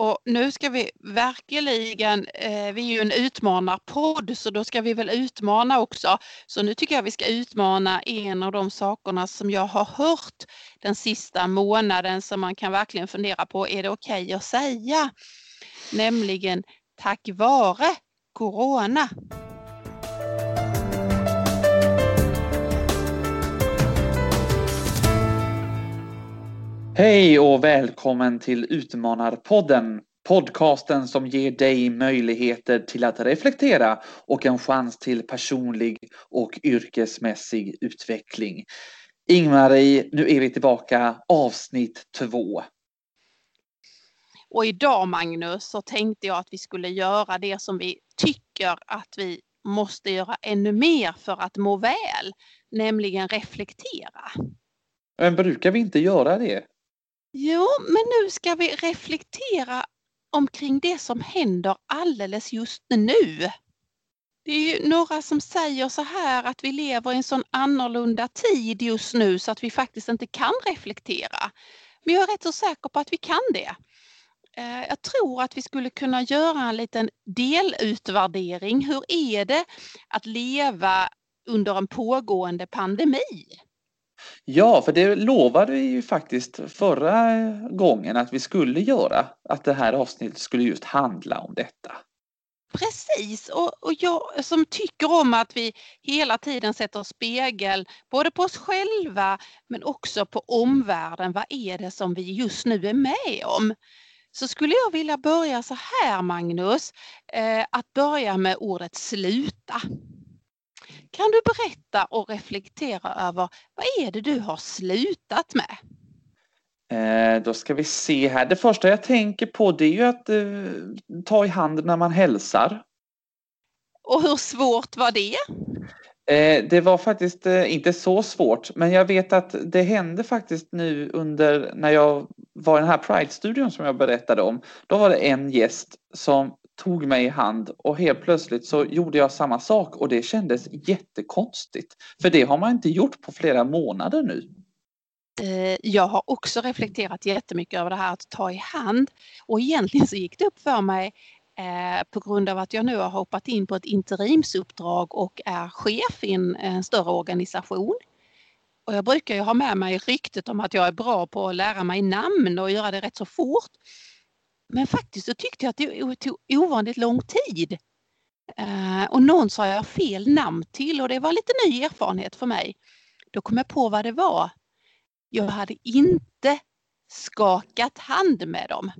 Och nu ska vi verkligen, eh, vi är ju en utmanarpodd så då ska vi väl utmana också. Så nu tycker jag vi ska utmana en av de sakerna som jag har hört den sista månaden som man kan verkligen fundera på, är det okej okay att säga? Nämligen tack vare Corona. Hej och välkommen till Utmanarpodden. Podcasten som ger dig möjligheter till att reflektera och en chans till personlig och yrkesmässig utveckling. Ingmarie, nu är vi tillbaka avsnitt två. Och idag Magnus så tänkte jag att vi skulle göra det som vi tycker att vi måste göra ännu mer för att må väl, nämligen reflektera. Men brukar vi inte göra det? Jo, men nu ska vi reflektera omkring det som händer alldeles just nu. Det är ju några som säger så här att vi lever i en sån annorlunda tid just nu så att vi faktiskt inte kan reflektera. Men jag är rätt så säker på att vi kan det. Eh, jag tror att vi skulle kunna göra en liten delutvärdering. Hur är det att leva under en pågående pandemi? Ja, för det lovade vi ju faktiskt förra gången att vi skulle göra. Att det här avsnittet skulle just handla om detta. Precis, och, och jag som tycker om att vi hela tiden sätter spegel både på oss själva men också på omvärlden. Vad är det som vi just nu är med om? Så skulle jag vilja börja så här Magnus, eh, att börja med ordet sluta. Kan du berätta och reflektera över vad är det du har slutat med? Eh, då ska vi se här. Det första jag tänker på det är ju att eh, ta i hand när man hälsar. Och hur svårt var det? Eh, det var faktiskt eh, inte så svårt, men jag vet att det hände faktiskt nu under när jag var i den här Pride-studion som jag berättade om. Då var det en gäst som tog mig i hand och helt plötsligt så gjorde jag samma sak och det kändes jättekonstigt. För det har man inte gjort på flera månader nu. Eh, jag har också reflekterat jättemycket över det här att ta i hand och egentligen så gick det upp för mig eh, på grund av att jag nu har hoppat in på ett interimsuppdrag och är chef i en, en större organisation. Och jag brukar ju ha med mig ryktet om att jag är bra på att lära mig namn och göra det rätt så fort. Men faktiskt så tyckte jag att det tog ovanligt lång tid. Uh, och någon sa jag fel namn till och det var lite ny erfarenhet för mig. Då kom jag på vad det var. Jag hade inte skakat hand med dem.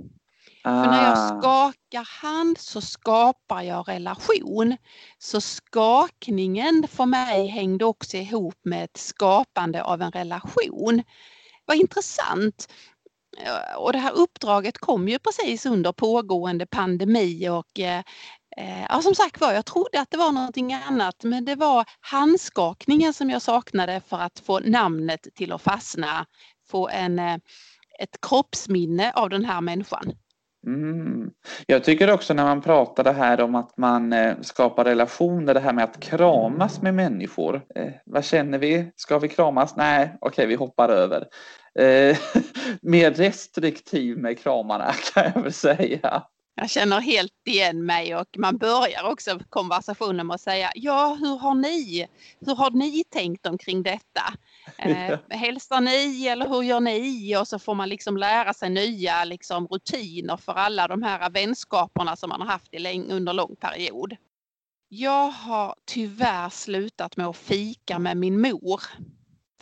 Ah. För när jag ah. skakar hand så skapar jag relation. Så skakningen för mig hängde också ihop med ett skapande av en relation. Vad intressant. Eh, och det här uppdraget kom ju precis under pågående pandemi och eh, eh, ja, som sagt var, jag trodde att det var någonting annat men det var handskakningen som jag saknade för att få namnet till att fastna, få en, eh, ett kroppsminne av den här människan. Mm. Jag tycker också när man pratar det här om att man eh, skapar relationer, det här med att kramas med människor. Eh, vad känner vi? Ska vi kramas? Nej, okej, vi hoppar över eh, mer restriktiv med kramarna kan jag väl säga. Jag känner helt igen mig och man börjar också konversationen med att säga ja, hur har ni, hur har ni tänkt omkring detta? Eh, hälsar ni eller hur gör ni? Och så får man liksom lära sig nya liksom, rutiner för alla de här vänskaperna som man har haft i under lång period. Jag har tyvärr slutat med att fika med min mor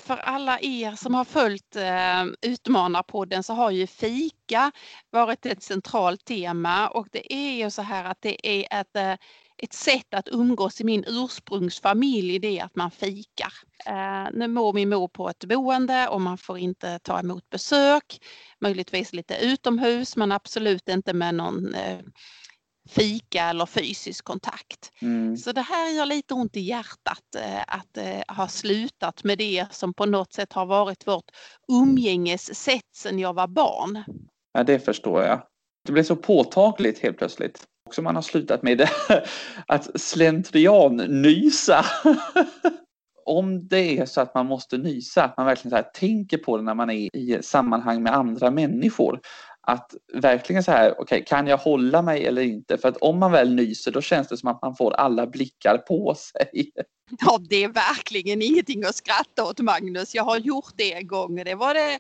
för alla er som har följt eh, Utmanarpodden så har ju fika varit ett centralt tema och det är ju så här att det är ett, eh, ett sätt att umgås i min ursprungsfamilj, det är att man fikar. Eh, nu mår min mor på ett boende och man får inte ta emot besök, möjligtvis lite utomhus men absolut inte med någon eh, fika eller fysisk kontakt. Mm. Så det här gör lite ont i hjärtat eh, att ha slutat med det som på något sätt har varit vårt umgängessätt sedan jag var barn. Ja, det förstår jag. Det blev så påtagligt helt plötsligt. Också man har slutat med det, att slentrian nysa. Om det är så att man måste nysa, att man verkligen så tänker på det när man är i sammanhang med andra människor, att verkligen så här, okej, okay, kan jag hålla mig eller inte? För att om man väl nyser då känns det som att man får alla blickar på sig. Ja, det är verkligen ingenting att skratta åt Magnus. Jag har gjort det en gång. Det var det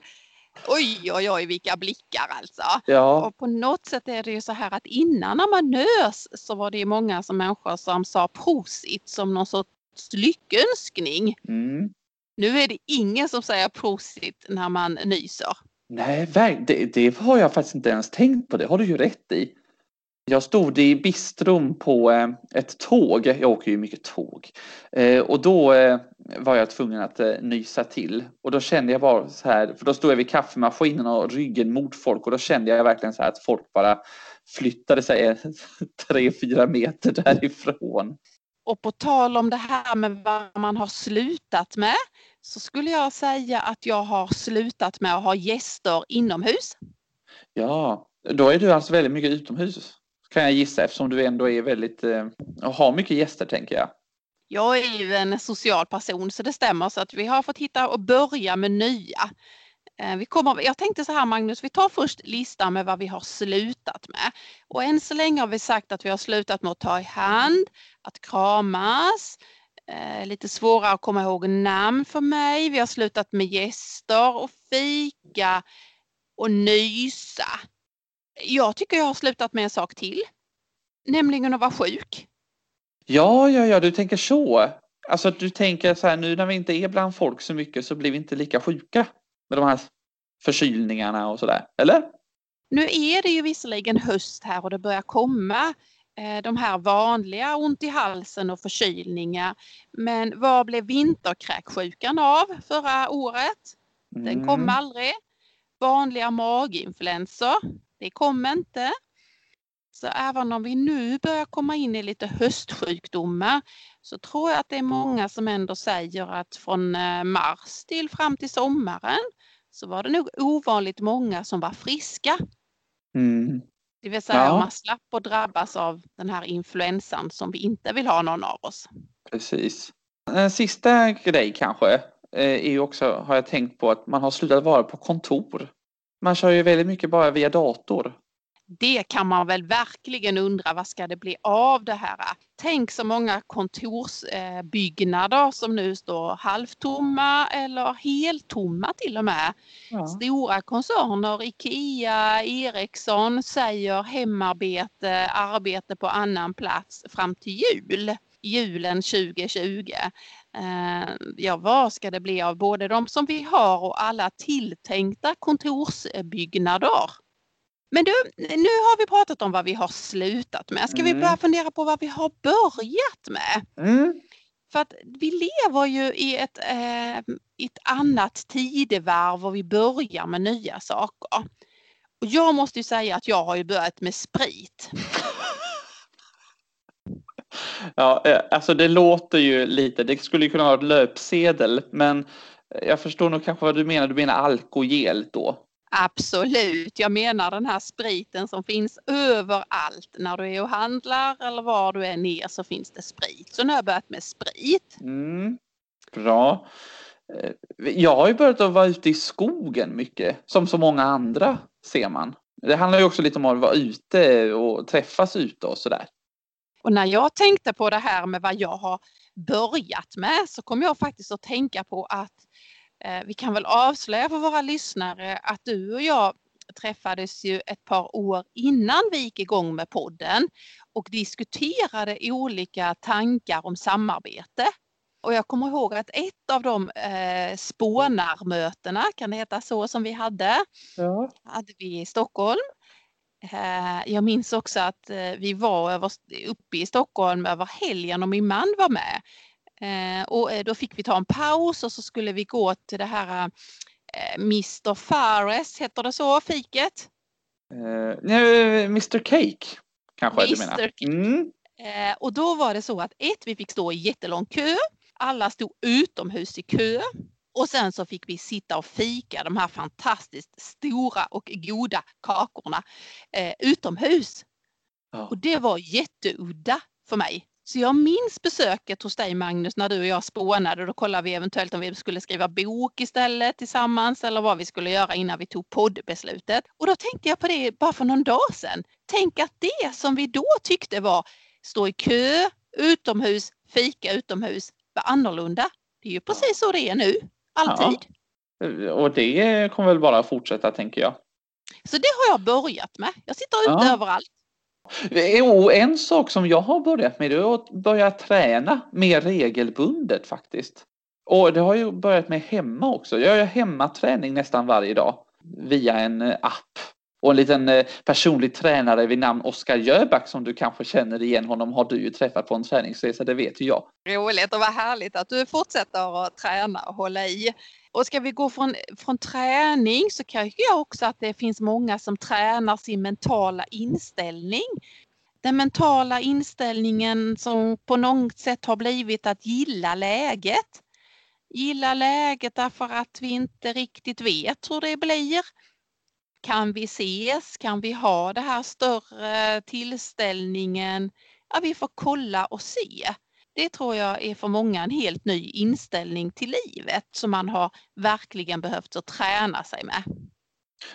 Oj, oj, oj, vilka blickar alltså. Ja. Och på något sätt är det ju så här att innan när man nös så var det många som människor som sa prosit som någon sorts lyckönskning. Mm. Nu är det ingen som säger prosit när man nyser. Nej, det, det har jag faktiskt inte ens tänkt på. Det har du ju rätt i. Jag stod i bistron på eh, ett tåg. Jag åker ju mycket tåg. Eh, och då eh, var jag tvungen att nysa till. Och då kände jag bara så här, för då stod jag vid kaffemaskinen och ryggen mot folk och då kände jag verkligen så här att folk bara flyttade sig tre, fyra meter därifrån. Och på tal om det här med vad man har slutat med så skulle jag säga att jag har slutat med att ha gäster inomhus. Ja, då är du alltså väldigt mycket utomhus kan jag gissa eftersom du ändå är väldigt eh, och har mycket gäster tänker jag. Jag är ju en social person så det stämmer så att vi har fått hitta och börja med nya. Eh, vi kommer, jag tänkte så här Magnus, vi tar först listan med vad vi har slutat med. Och än så länge har vi sagt att vi har slutat med att ta i hand, att kramas, eh, lite svårare att komma ihåg namn för mig. Vi har slutat med gäster och fika och nysa. Jag tycker jag har slutat med en sak till. Nämligen att vara sjuk. Ja, ja, ja, du tänker så. Alltså du tänker så här nu när vi inte är bland folk så mycket så blir vi inte lika sjuka med de här förkylningarna och sådär, eller? Nu är det ju visserligen höst här och det börjar komma eh, de här vanliga ont i halsen och förkylningar. Men vad blev vinterkräksjukan av förra året? Den kom mm. aldrig. Vanliga maginfluensor, det kom inte. Så även om vi nu börjar komma in i lite höstsjukdomar så tror jag att det är många som ändå säger att från eh, mars till fram till sommaren så var det nog ovanligt många som var friska. Mm. Det vill säga ja. man slapp att drabbas av den här influensan som vi inte vill ha någon av oss. Precis. En sista grej kanske eh, är ju också, har jag tänkt på, att man har slutat vara på kontor. Man kör ju väldigt mycket bara via dator. Det kan man väl verkligen undra, vad ska det bli av det här? Tänk så många kontorsbyggnader som nu står halvtomma eller heltomma till och med. Ja. Stora koncerner, Ikea, Ericsson säger hemarbete, arbete på annan plats fram till jul julen 2020. Eh, ja, vad ska det bli av både de som vi har och alla tilltänkta kontorsbyggnader? Men du, nu har vi pratat om vad vi har slutat med. Ska mm. vi börja fundera på vad vi har börjat med? Mm. För att vi lever ju i ett, eh, ett annat tidevarv och vi börjar med nya saker. Och jag måste ju säga att jag har ju börjat med sprit. Ja, eh, alltså det låter ju lite, det skulle kunna vara ett löpsedel, men jag förstår nog kanske vad du menar, du menar alkogel då? Absolut, jag menar den här spriten som finns överallt. När du är och handlar eller var du än är så finns det sprit. Så nu har jag börjat med sprit. Mm, bra. Eh, jag har ju börjat att vara ute i skogen mycket, som så många andra ser man. Det handlar ju också lite om att vara ute och träffas ute och sådär. Och när jag tänkte på det här med vad jag har börjat med så kom jag faktiskt att tänka på att vi kan väl avslöja för våra lyssnare att du och jag träffades ju ett par år innan vi gick igång med podden och diskuterade olika tankar om samarbete. Och jag kommer ihåg att ett av de eh, spånarmötena, kan det heta så, som vi hade, ja. hade vi i Stockholm Eh, jag minns också att eh, vi var uppe i Stockholm över helgen och min man var med. Eh, och då fick vi ta en paus och så skulle vi gå till det här Mr Fares, heter det så, fiket? Uh, nej, Mr Cake kanske Mr. du menar. Mm. och då var det så att ett, vi fick stå i jättelång kö. Alla stod utomhus i kö. Och sen så fick vi sitta och fika de här fantastiskt stora och goda kakorna eh, utomhus. Ja. Och det var jätteudda för mig Så jag minns besöket hos dig Magnus när du och jag spånade. Då kollade vi eventuellt om vi skulle skriva bok istället tillsammans eller vad vi skulle göra innan vi tog poddbeslutet. Och då tänkte jag på det bara för någon dag sedan. Tänk att det som vi då tyckte var stå i kö, utomhus, fika utomhus var annorlunda. Det är ju precis så det är nu, alltid. Ja. Och det kommer väl bara fortsätta tänker jag. Så det har jag börjat med. Jag sitter ute ja. överallt. Jo, en sak som jag har börjat med är att börja träna mer regelbundet faktiskt. Och det har jag börjat med hemma också. Jag gör hemmaträning nästan varje dag via en eh, app. Och en liten eh, personlig tränare vid namn Oskar Jöback som du kanske känner igen honom har du ju träffat på en träningsresa, det vet ju jag. Roligt och vad härligt att du fortsätter att träna och hålla i. Och ska vi gå från, från träning så kan jag också att det finns många som tränar sin mentala inställning. Den mentala inställningen som på något sätt har blivit att gilla läget. Gilla läget därför att vi inte riktigt vet hur det blir. Kan vi ses? Kan vi ha den här större tillställningen? Ja, vi får kolla och se. Det tror jag är för många en helt ny inställning till livet som man har verkligen behövt att träna sig med.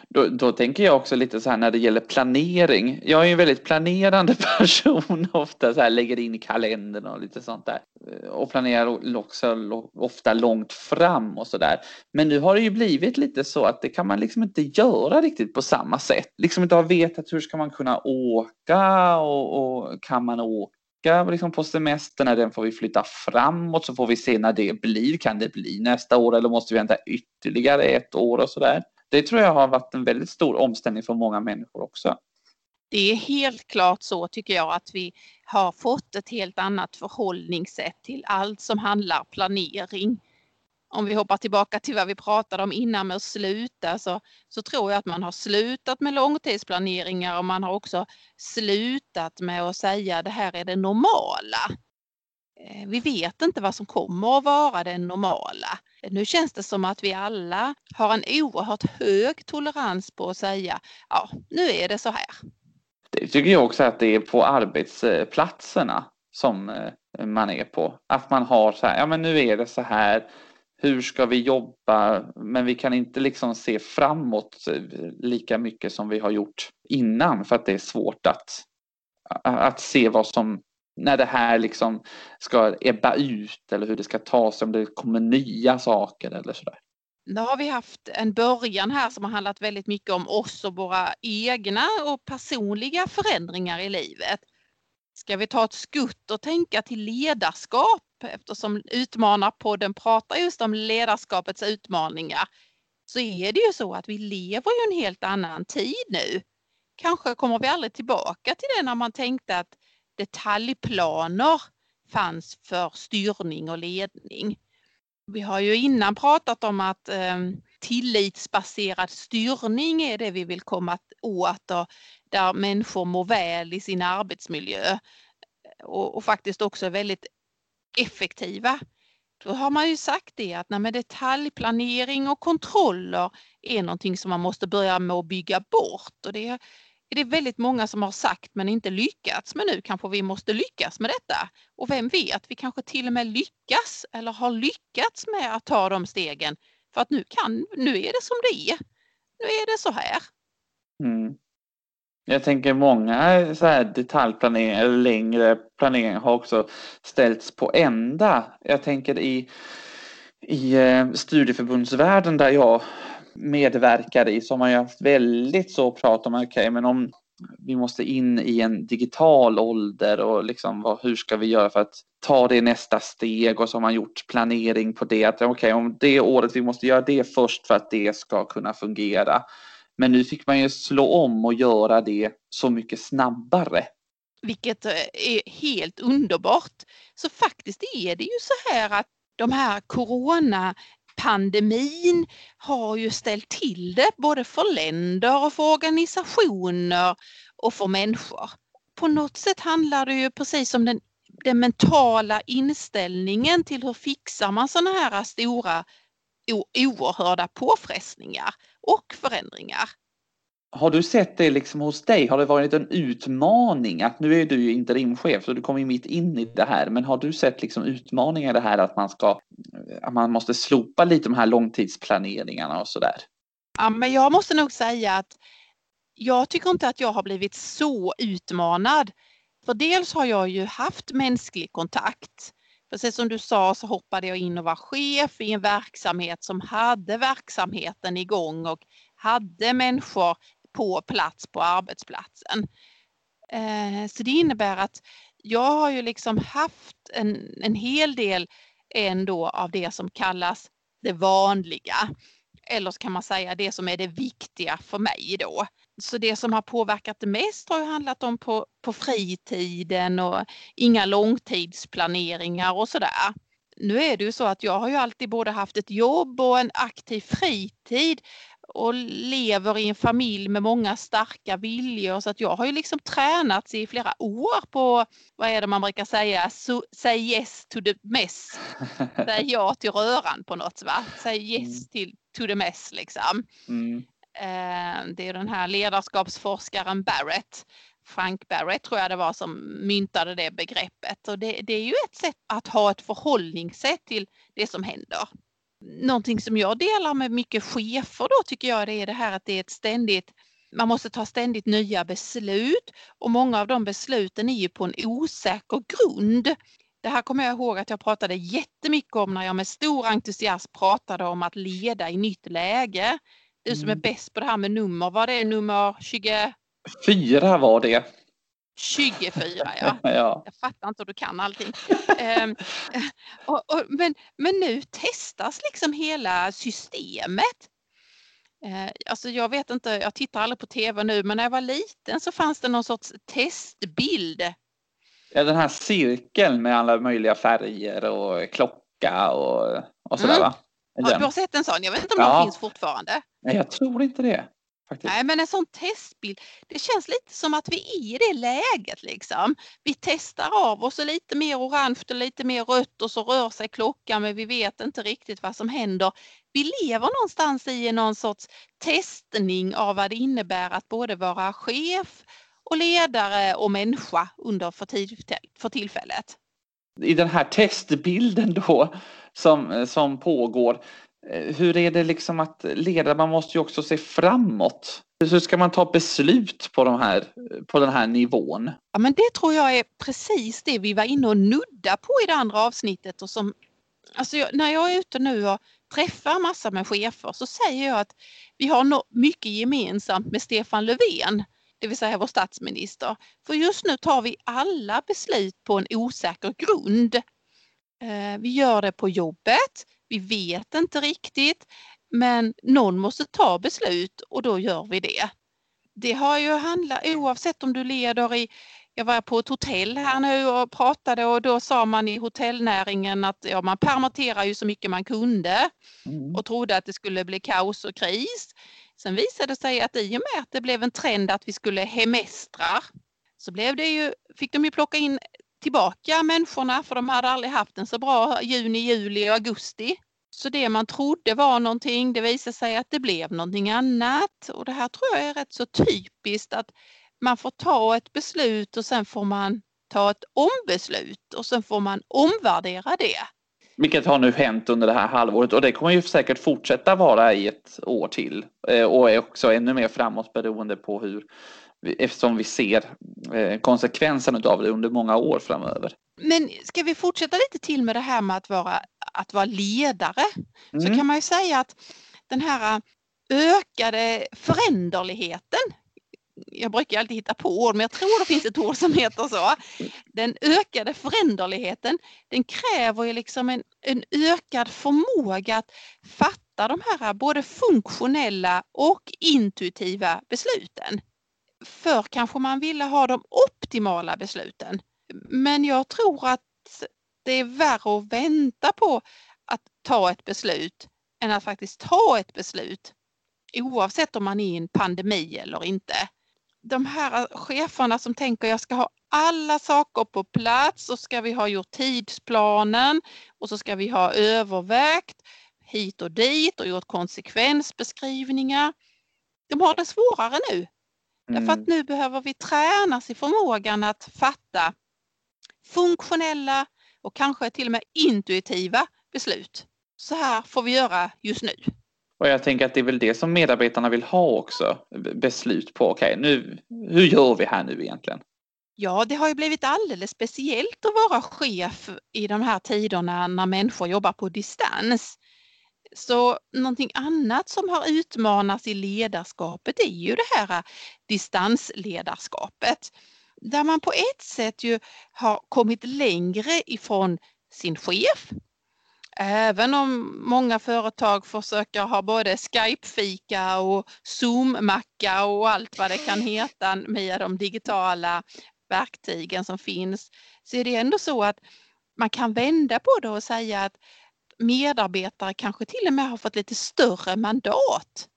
Då, då, tänker jag också lite så här när det gäller planering. Jag är en väldigt planerande person ofta så här lägger in i kalendern och lite sånt där. Eh, och planerar också ofta långt fram och så där. Men nu har det ju blivit lite så att det kan man liksom inte göra riktigt på samma sätt. Liksom inte ha vetat hur ska man kunna åka och, och kan man åka liksom på semestern, den får vi flytta framåt så får vi se när det blir. Kan det bli nästa år eller måste vi vänta ytterligare ett år och så där? Det tror jag har varit en väldigt stor omställning för många människor också. Det är helt klart så tycker jag att vi har fått ett helt annat förhållningssätt till allt som handlar planering om vi hoppar tillbaka till vad vi pratade om innan med att sluta så, så tror jag att man har slutat med långtidsplaneringar och man har också slutat med att säga det här är det normala. Eh, vi vet inte vad som kommer att vara det normala. Nu känns det som att vi alla har en oerhört hög tolerans på att säga ja, nu är det så här. Det tycker jag också att det är på arbetsplatserna som eh, man är på. Att man har så här, ja men nu är det så här, hur ska vi jobba? Men vi kan inte liksom se framåt eh, lika mycket som vi har gjort innan för att det är svårt att, att se vad som när det här liksom ska ebba ut eller hur det ska tas, om det kommer nya saker eller sådär. Nu har vi haft en början här som har handlat väldigt mycket om oss och våra egna och personliga förändringar i livet. Ska vi ta ett skutt och tänka till ledarskap eftersom Utmanarpodden pratar just om ledarskapets utmaningar så är det ju så att vi lever i en helt annan tid nu. Kanske kommer vi aldrig tillbaka till det när man tänkte att detaljplaner fanns för styrning och ledning. Vi har ju innan pratat om att eh, tillitsbaserad styrning är det vi vill komma åt och där människor mår väl i sin arbetsmiljö eh, och, och faktiskt också är väldigt effektiva. Då har man ju sagt det att nej, detaljplanering och kontroller är någonting som man måste börja med att bygga bort och det är det väldigt många som har sagt men inte lyckats. Men nu kanske vi måste lyckas med detta. Och vem vet, vi kanske till och med lyckas eller har lyckats med att ta de stegen. För att nu, kan, nu är det som det är. Nu är det så här. Mm. Jag tänker många så här detaljplanering eller längre planering har också ställts på ända. Jag tänker i, i eh, studieförbundsvärlden där jag medverkar i så har man ju haft väldigt så prat om okej okay, men om vi måste in i en digital ålder och liksom vad, hur ska vi göra för att ta det nästa steg och så har man gjort planering på det. Att okej, okay, om det året vi måste göra det först för att det ska kunna fungera. Men nu fick man ju slå om och göra det så mycket snabbare. Vilket eh, är helt underbart. Så faktiskt är det ju så här att de här Corona Pandemin har ju ställt till det både för länder och för organisationer och för människor. På något sätt handlar det ju precis om den, den mentala inställningen till hur fixar man sådana här stora oerhörda påfrestningar och förändringar. Har du sett det liksom hos dig? Har det varit en utmaning? Att nu är du ju interimchef så du kommer ju mitt in i det här. Men har du sett liksom utmaningar i det här att man ska att man måste slopa lite de här långtidsplaneringarna och sådär? Ja, men jag måste nog säga att jag tycker inte att jag har blivit så utmanad. För dels har jag ju haft mänsklig kontakt. Precis som du sa så hoppade jag in och var chef i en verksamhet som hade verksamheten igång och hade människor på plats på arbetsplatsen. Eh, så det innebär att jag har ju liksom haft en, en hel del ändå av det som kallas det vanliga. Eller så kan man säga det som är det viktiga för mig då. Så det som har påverkat det mest har ju handlat om på, på fritiden och inga långtidsplaneringar och sådär. Nu är det ju så att jag har ju alltid både haft ett jobb och en aktiv fritid och lever i en familj med många starka viljor så att jag har ju liksom tränats i flera år på, vad är det man brukar säga, so, say yes to the mess. Säg ja till röran på något va, säg yes mm. till to the mess liksom. Mm. Eh, det är den här ledarskapsforskaren Barrett, Frank Barrett tror jag det var som myntade det begreppet och det, det är ju ett sätt att ha ett förhållningssätt till det som händer någonting som jag delar med mycket chefer då tycker jag det är det här att det är ett ständigt man måste ta ständigt nya beslut och många av de besluten är ju på en osäker grund. Det här kommer jag ihåg att jag pratade jättemycket om när jag med stor entusiasm pratade om att leda i nytt läge. Du som är mm. bäst på det här med nummer, vad det nummer 20? Fyra var det. 24 ja. ja. Jag fattar inte hur du kan allting. um, och, och, men, men nu testas liksom hela systemet. Uh, alltså jag vet inte, jag tittar aldrig på tv nu men när jag var liten så fanns det någon sorts testbild. Ja den här cirkeln med alla möjliga färger och klocka och, och sådär mm. va? Ja, du har sett en sån, jag vet inte om ja. den finns fortfarande. Nej jag tror inte det. Faktiskt. Nej men en sån testbild, det känns lite som att vi är i det läget liksom. Vi testar av så lite mer orange och lite mer rött och så rör sig klockan men vi vet inte riktigt vad som händer. Vi lever någonstans i någon sorts testning av vad det innebär att både vara chef och ledare och människa under för, för tillfället. I den här testbilden då som, som pågår Eh, hur är det liksom att leda? Man måste ju också se framåt. Hur ska man ta beslut på, de här, på den här nivån? Ja, men det tror jag är precis det vi var inne och nudda på i det andra avsnittet. Och som, alltså jag, när jag är ute nu och träffar massa med chefer så säger jag att vi har mycket gemensamt med Stefan Löfven, det vill säga vår statsminister. För just nu tar vi alla beslut på en osäker grund. Eh, vi gör det på jobbet, vi vet inte riktigt men någon måste ta beslut och då gör vi det. Det har ju handlat oavsett om du leder i jag var på ett hotell här nu och pratade och då sa man i hotellnäringen att ja, man permitterar ju så mycket man kunde mm. och trodde att det skulle bli kaos och kris. Sen visade det sig att i och med att det blev en trend att vi skulle hemestra så blev det ju, fick de ju plocka in tillbaka människorna för de hade aldrig haft en så bra juni, juli och augusti. Så det man trodde var någonting, det visade sig att det blev någonting annat. Och det här tror jag är rätt så typiskt att man får ta ett beslut och sen får man ta ett ombeslut och sen får man omvärdera det. Vilket har nu hänt under det här halvåret och det kommer ju säkert fortsätta vara i ett år till eh, och är också ännu mer framåt beroende på hur eftersom vi ser eh, konsekvensen av det under många år framöver. Men ska vi fortsätta lite till med det här med att vara, att vara ledare mm. så kan man ju säga att den här ökade föränderligheten jag brukar alltid hitta på ord, men jag tror det finns ett ord som heter så. Den ökade föränderligheten, den kräver ju liksom en, en ökad förmåga att fatta de här både funktionella och intuitiva besluten. Förr kanske man ville ha de optimala besluten. Men jag tror att det är värre att vänta på att ta ett beslut än att faktiskt ta ett beslut oavsett om man är i en pandemi eller inte. De här eh, cheferna som tänker jag ska ha alla saker på plats och ska vi ha gjort tidsplanen och så ska vi ha övervägt hit och dit och gjort konsekvensbeskrivningar. De har det svårare nu Mm. Därför att nu behöver vi tränas i förmågan att fatta funktionella och kanske till och med intuitiva beslut. Så här får vi göra just nu. Och jag tänker att det är väl det som medarbetarna vill ha också. Beslut på, okej, okay, nu, hur gör vi här nu egentligen? Ja, det har ju blivit alldeles speciellt att vara chef i de här tiderna när människor jobbar på distans. Så någonting annat som har utmanats i ledarskapet är ju det här äh, distansledarskapet. Där man på ett sätt ju har kommit längre ifrån sin chef. Även om många företag försöker ha både Skype-fika och Zoom-macka och allt vad det kan heta med de digitala verktygen som finns så är det ändå så att man kan vända på det och säga att medarbetare kanske till och med har fått lite större mandat.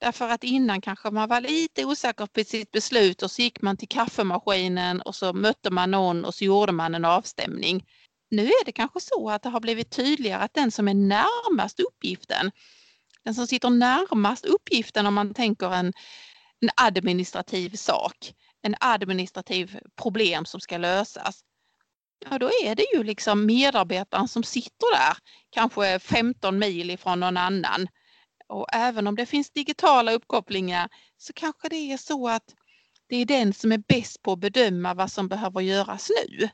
Därför att innan kanske man var lite osäker på sitt beslut och så gick man till kaffemaskinen och så mötte man någon och så gjorde man en avstämning. Nu är det kanske så att det har blivit tydligare att den som är närmast uppgiften, den som sitter närmast uppgiften om man tänker en, en administrativ sak, en administrativ problem som ska lösas, ja då är det ju liksom medarbetaren som sitter där, kanske 15 mil ifrån någon annan. Och även om det finns digitala uppkopplingar så kanske det är så att det är den som är bäst på att bedöma vad som behöver göras nu.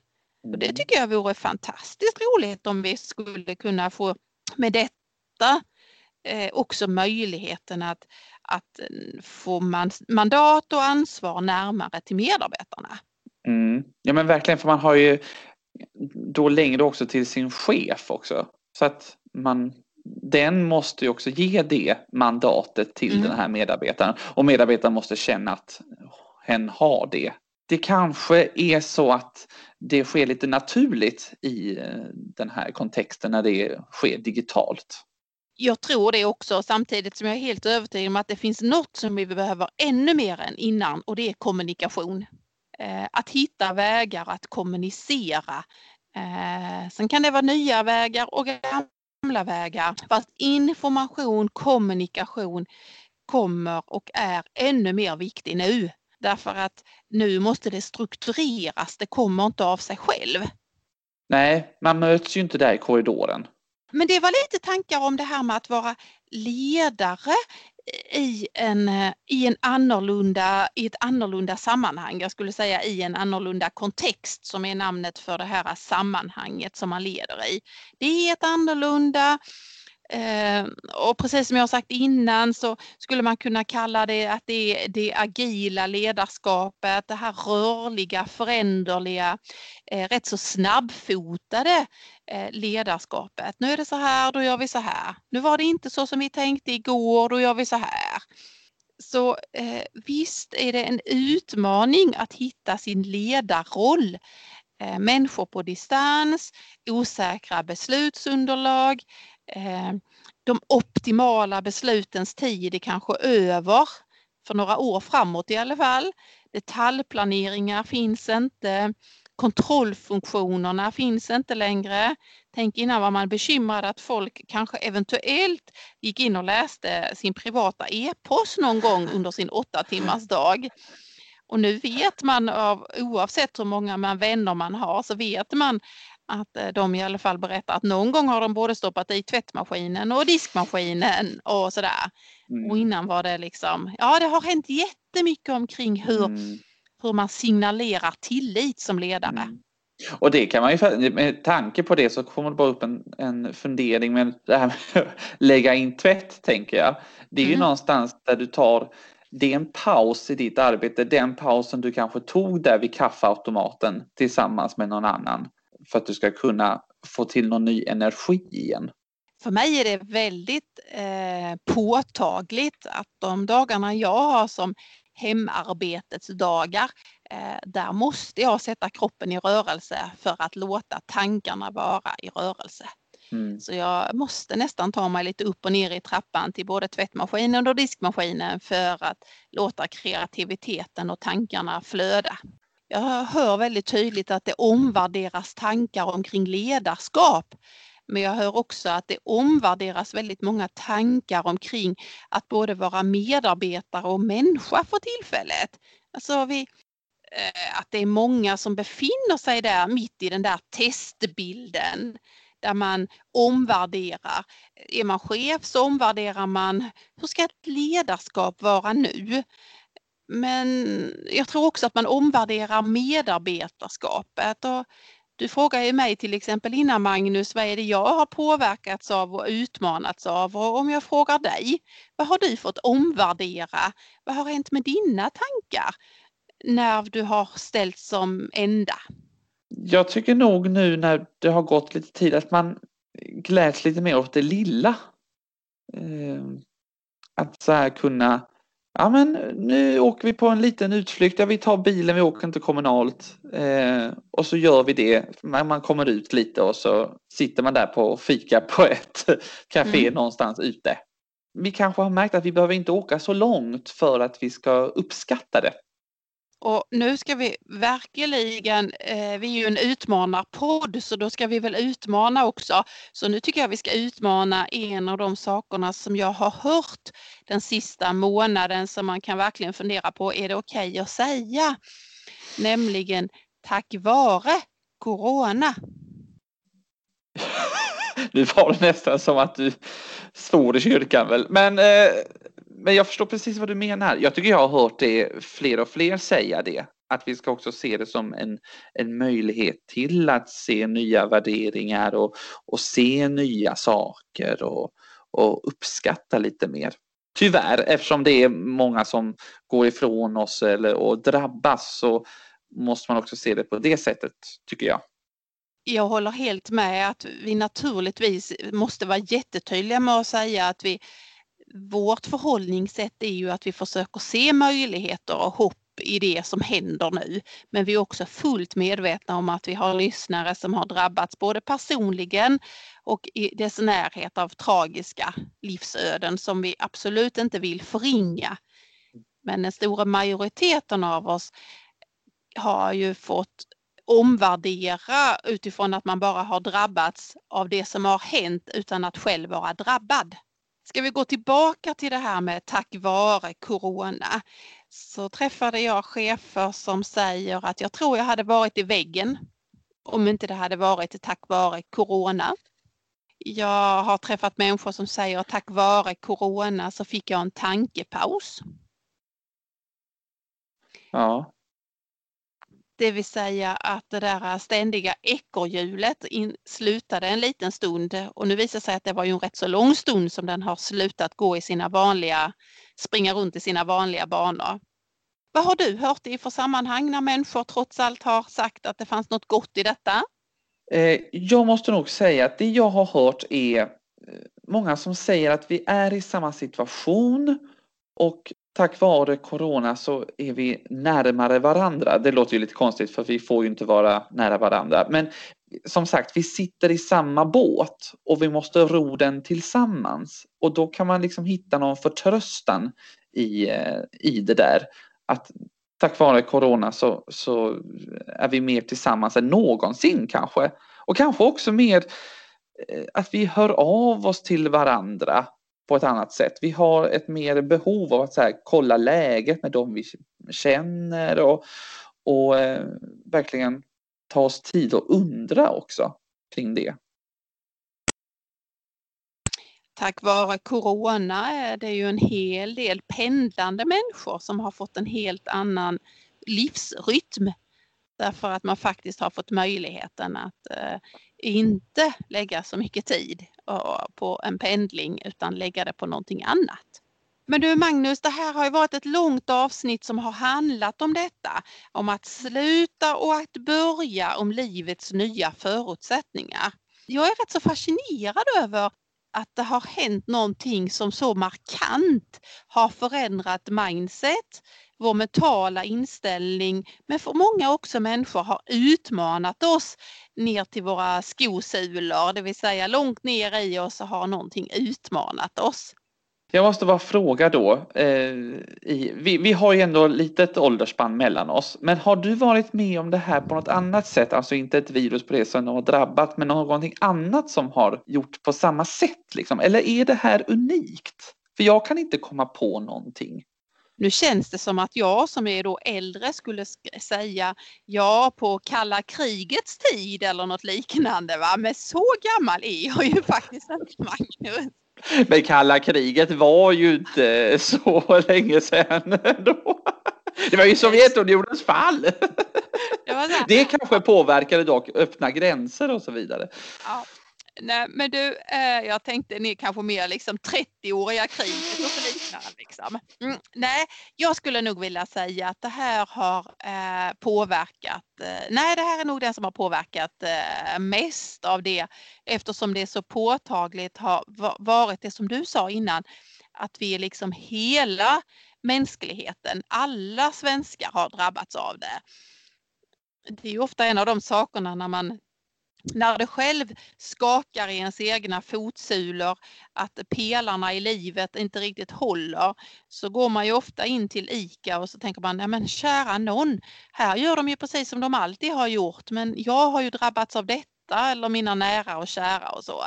Och det mm. tycker jag vore fantastiskt roligt om vi skulle kunna få med detta eh, också möjligheten att, att få man, mandat och ansvar närmare till medarbetarna. Mm. Ja men verkligen, för man har ju då längre också till sin chef också. Så att man, den måste ju också ge det mandatet till mm. den här medarbetaren och medarbetaren måste känna att hen har det. Det kanske är så att det sker lite naturligt i eh, den här kontexten när det sker digitalt. Jag tror det också samtidigt som jag är helt övertygad om att det finns något som vi behöver ännu mer än innan och det är kommunikation. Eh, att hitta vägar att kommunicera. Eh, sen kan det vara nya vägar och gamla vägar. Fast information, kommunikation kommer och är ännu mer viktig nu. Därför att nu måste det struktureras, det kommer inte av sig själv. Nej, man möts ju inte där i korridoren. Men det var lite tankar om det här med att vara ledare i, en, eh, i, en annorlunda, i ett annorlunda sammanhang. Jag skulle säga i en annorlunda kontext som är namnet för det här sammanhanget som man leder i. Det är ett annorlunda Ehm, och precis som jag sagt innan så skulle man kunna kalla det att det är det agila ledarskapet, det här rörliga, föränderliga, eh, rätt så snabbfotade eh, ledarskapet. Nu är det så här, då gör vi så här. Nu var det inte så som vi tänkte igår, då gör vi så här. Så eh, visst är det en utmaning att hitta sin ledarroll. Eh, människor på distans, osäkra beslutsunderlag, Eh, de optimala beslutens tid är kanske över för några år framåt i alla fall. Detaljplaneringar finns inte. Kontrollfunktionerna finns inte längre. Tänk innan var man bekymrad att folk kanske eventuellt gick in och läste sin privata e-post någon gång under sin åtta timmars dag. Och nu vet man av, oavsett hur många man vänner man har så vet man att eh, de i alla fall berättar att någon gång har de både stoppat i tvättmaskinen och diskmaskinen och sådär. Mm. Och innan var det liksom, ja det har hänt jättemycket omkring hur, mm. hur man signalerar tillit som ledare. Mm. Och det kan man ju, med tanke på det så kommer det bara upp en, en fundering med det här med att lägga in tvätt tänker jag. Det är ju mm. någonstans där du tar det är en paus i ditt arbete, den pausen du kanske tog där vid kaffeautomaten tillsammans med någon annan för att du ska kunna få till någon ny energi igen? För mig är det väldigt eh, påtagligt att de dagarna jag har som hemarbetets dagar, eh, där måste jag sätta kroppen i rörelse för att låta tankarna vara i rörelse. Mm. Så jag måste nästan ta mig lite upp och ner i trappan till både tvättmaskinen och diskmaskinen för att låta kreativiteten och tankarna flöda jag hör väldigt tydligt att det omvärderas tankar omkring ledarskap. Men jag hör också att det omvärderas väldigt många tankar omkring att både vara medarbetare och människa för tillfället. Alltså vi, eh, att det är många som befinner sig där mitt i den där testbilden där man omvärderar. Är man chef så omvärderar man hur ska ett ledarskap vara nu? Men jag tror också att man omvärderar medarbetarskapet. Och du frågar ju mig till exempel innan Magnus, vad är det jag har påverkats av och utmanats av? Och om jag frågar dig, vad har du fått omvärdera? Vad har hänt med dina tankar när du har ställts som enda? Jag tycker nog nu när det har gått lite tid att man gläds lite mer åt det lilla. Ehm, att så här kunna Ja men nu åker vi på en liten utflykt, ja vi tar bilen, vi åker inte kommunalt. Eh, och så gör vi det, man, man kommer ut lite och så sitter man där på fika på ett café mm. någonstans ute. Vi kanske har märkt att vi behöver inte åka så långt för att vi ska uppskatta det. Och nu ska vi verkligen, eh, vi är ju en utmanarpodd så då ska vi väl utmana också. Så nu tycker jag vi ska utmana en av de sakerna som jag har hört den sista månaden som man kan verkligen fundera på, är det okej okay att säga? Nämligen tack vare Corona. Nu var det nästan som att du svor i kyrkan väl. Men eh, men jag förstår precis vad du menar. Jag tycker jag har hört det fler och fler säga det. Att vi ska också se det som en, en möjlighet till att se nya värderingar och, och se nya saker och, och uppskatta lite mer. Tyvärr, eftersom det är många som går ifrån oss eller, och drabbas så måste man också se det på det sättet, tycker jag. Jag håller helt med att vi naturligtvis måste vara jättetydliga med att säga att vi vårt förhållningssätt är ju att vi försöker se möjligheter och hopp i det som händer nu. Men vi är också fullt medvetna om att vi har lyssnare som har drabbats både personligen och i dess närhet av tragiska livsöden som vi absolut inte vill förringa. Men den stora majoriteten av oss har ju fått omvärdera utifrån att man bara har drabbats av det som har hänt utan att själv vara drabbad. Ska vi gå tillbaka till det här med tack vare Corona så träffade jag chefer som säger att jag tror jag hade varit i väggen om inte det hade varit tack vare Corona. Jag har träffat människor som säger att tack vare Corona så fick jag en tankepaus. Ja. Det vill säga att det där ständiga ekorrhjulet slutade en liten stund och nu visar det sig att det var ju en rätt så lång stund som den har slutat gå i sina vanliga, springa runt i sina vanliga banor. Vad har du hört i för sammanhang när människor trots allt har sagt att det fanns något gott i detta? Eh, jag måste nog säga att det jag har hört är eh, många som säger att vi är i samma situation och tack vare corona så är vi närmare varandra. Det låter ju lite konstigt för vi får ju inte vara nära varandra. Men som sagt, vi sitter i samma båt och vi måste ro den tillsammans. Och då kan man liksom hitta någon förtröstan i, eh, i det där. Att tack vare corona så, så är vi mer tillsammans än någonsin kanske. Och kanske också mer eh, att vi hör av oss till varandra på ett annat sätt. Vi har ett mer behov av att så här, kolla läget med dem vi känner och, och eh, verkligen ta oss tid att undra också kring det. Tack vare corona är det ju en hel del pendlande människor som har fått en helt annan livsrytm. Därför att man faktiskt har fått möjligheten att eh, inte lägga så mycket tid eh, på en pendling utan lägga det på någonting annat. Men du Magnus, det här har ju varit ett långt avsnitt som har handlat om detta. Om att sluta och att börja om livets nya förutsättningar. Jag är rätt så fascinerad över att det har hänt någonting som så markant har förändrat mindset, vår mentala inställning, men för många också människor har utmanat oss ner till våra skosulor, det vill säga långt ner i oss så har någonting utmanat oss. Jag måste bara fråga då. Eh, i, vi, vi har ju ändå litet åldersspann mellan oss. Men har du varit med om det här på något annat sätt? Alltså inte ett virus på det som har drabbat, men någonting annat som har gjort på samma sätt? Liksom? Eller är det här unikt? För jag kan inte komma på någonting. Nu känns det som att jag som är då äldre skulle säga ja på kalla krigets tid eller något liknande. Va? Men så gammal är jag ju faktiskt inte Magnus. Men kalla kriget var ju inte så länge sedan då. Det var ju Sovjetunionens fall. Det, det kanske påverkade dock öppna gränser och så vidare. Ja. Nej, men du, eh, jag tänkte ni kanske mer liksom 30-åriga kriget och så liknande. Liksom. Mm, nej, jag skulle nog vilja säga att det här har eh, påverkat, eh, nej det här är nog det som har påverkat eh, mest av det eftersom det så påtagligt har varit det som du sa innan, att vi är liksom hela mänskligheten, alla svenskar har drabbats av det. Det är ju ofta en av de sakerna när man när det själv skakar i ens egna fotsulor, att pelarna i livet inte riktigt håller, så går man ju ofta in till ICA och så tänker man, nej men kära någon, här gör de ju precis som de alltid har gjort, men jag har ju drabbats av detta eller mina nära och kära och så.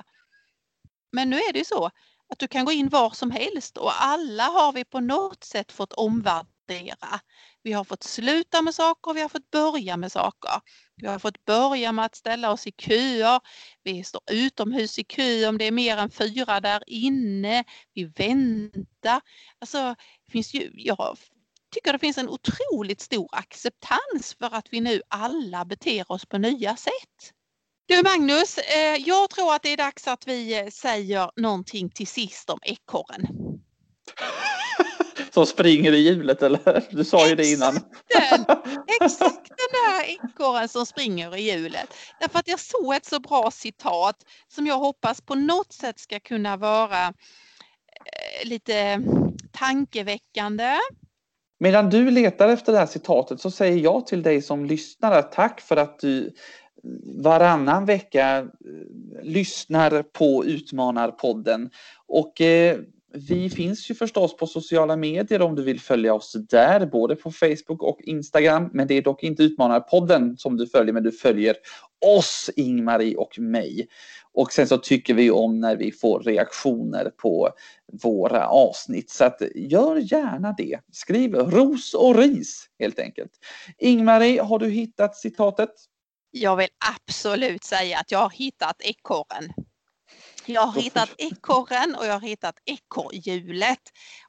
Men nu är det ju så att du kan gå in var som helst och alla har vi på något sätt fått omvärdera. Vi har fått sluta med saker och vi har fått börja med saker. Vi har fått börja med att ställa oss i köer. Vi står utomhus i kö om det är mer än fyra där inne. Vi väntar. Alltså, det finns ju, jag tycker det finns en otroligt stor acceptans för att vi nu alla beter oss på nya sätt. Du Magnus, eh, jag tror att det är dags att vi eh, säger någonting till sist om ekorren. Som springer i hjulet eller? Du sa ju det innan. Den, exakt den där ekorren som springer i hjulet. Därför att jag såg ett så bra citat som jag hoppas på något sätt ska kunna vara eh, lite tankeväckande. Medan du letar efter det här citatet så säger jag till dig som lyssnar tack för att du varannan vecka eh, lyssnar på Utmanarpodden. Och eh, vi finns ju förstås på sociala medier om du vill följa oss där, både på Facebook och Instagram. Men det är dock inte Utmanarpodden som du följer, men du följer oss, Ingmarie och mig. Och sen så tycker vi om när vi får reaktioner på våra avsnitt. Så att gör gärna det. Skriv ros och ris helt enkelt. Ingmarie, har du hittat citatet? Jag vill absolut säga att jag har hittat ekorren. Jag har hittat ekorren och jag har hittat ekorrhjulet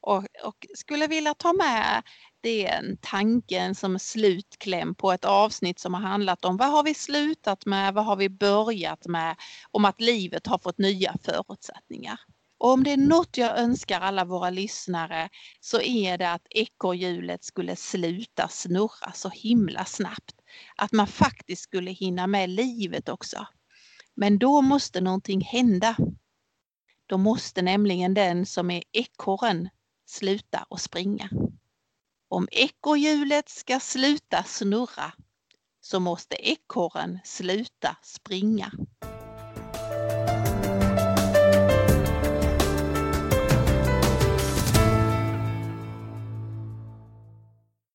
och, och skulle vilja ta med den tanken som slutkläm på ett avsnitt som har handlat om vad har vi slutat med, vad har vi börjat med, om att livet har fått nya förutsättningar. Och om det är något jag önskar alla våra lyssnare så är det att ekorrhjulet skulle sluta snurra så himla snabbt. Att man faktiskt skulle hinna med livet också. Men då måste någonting hända. Då måste nämligen den som är ekorren sluta att springa. Om ekorrhjulet ska sluta snurra så måste ekorren sluta springa.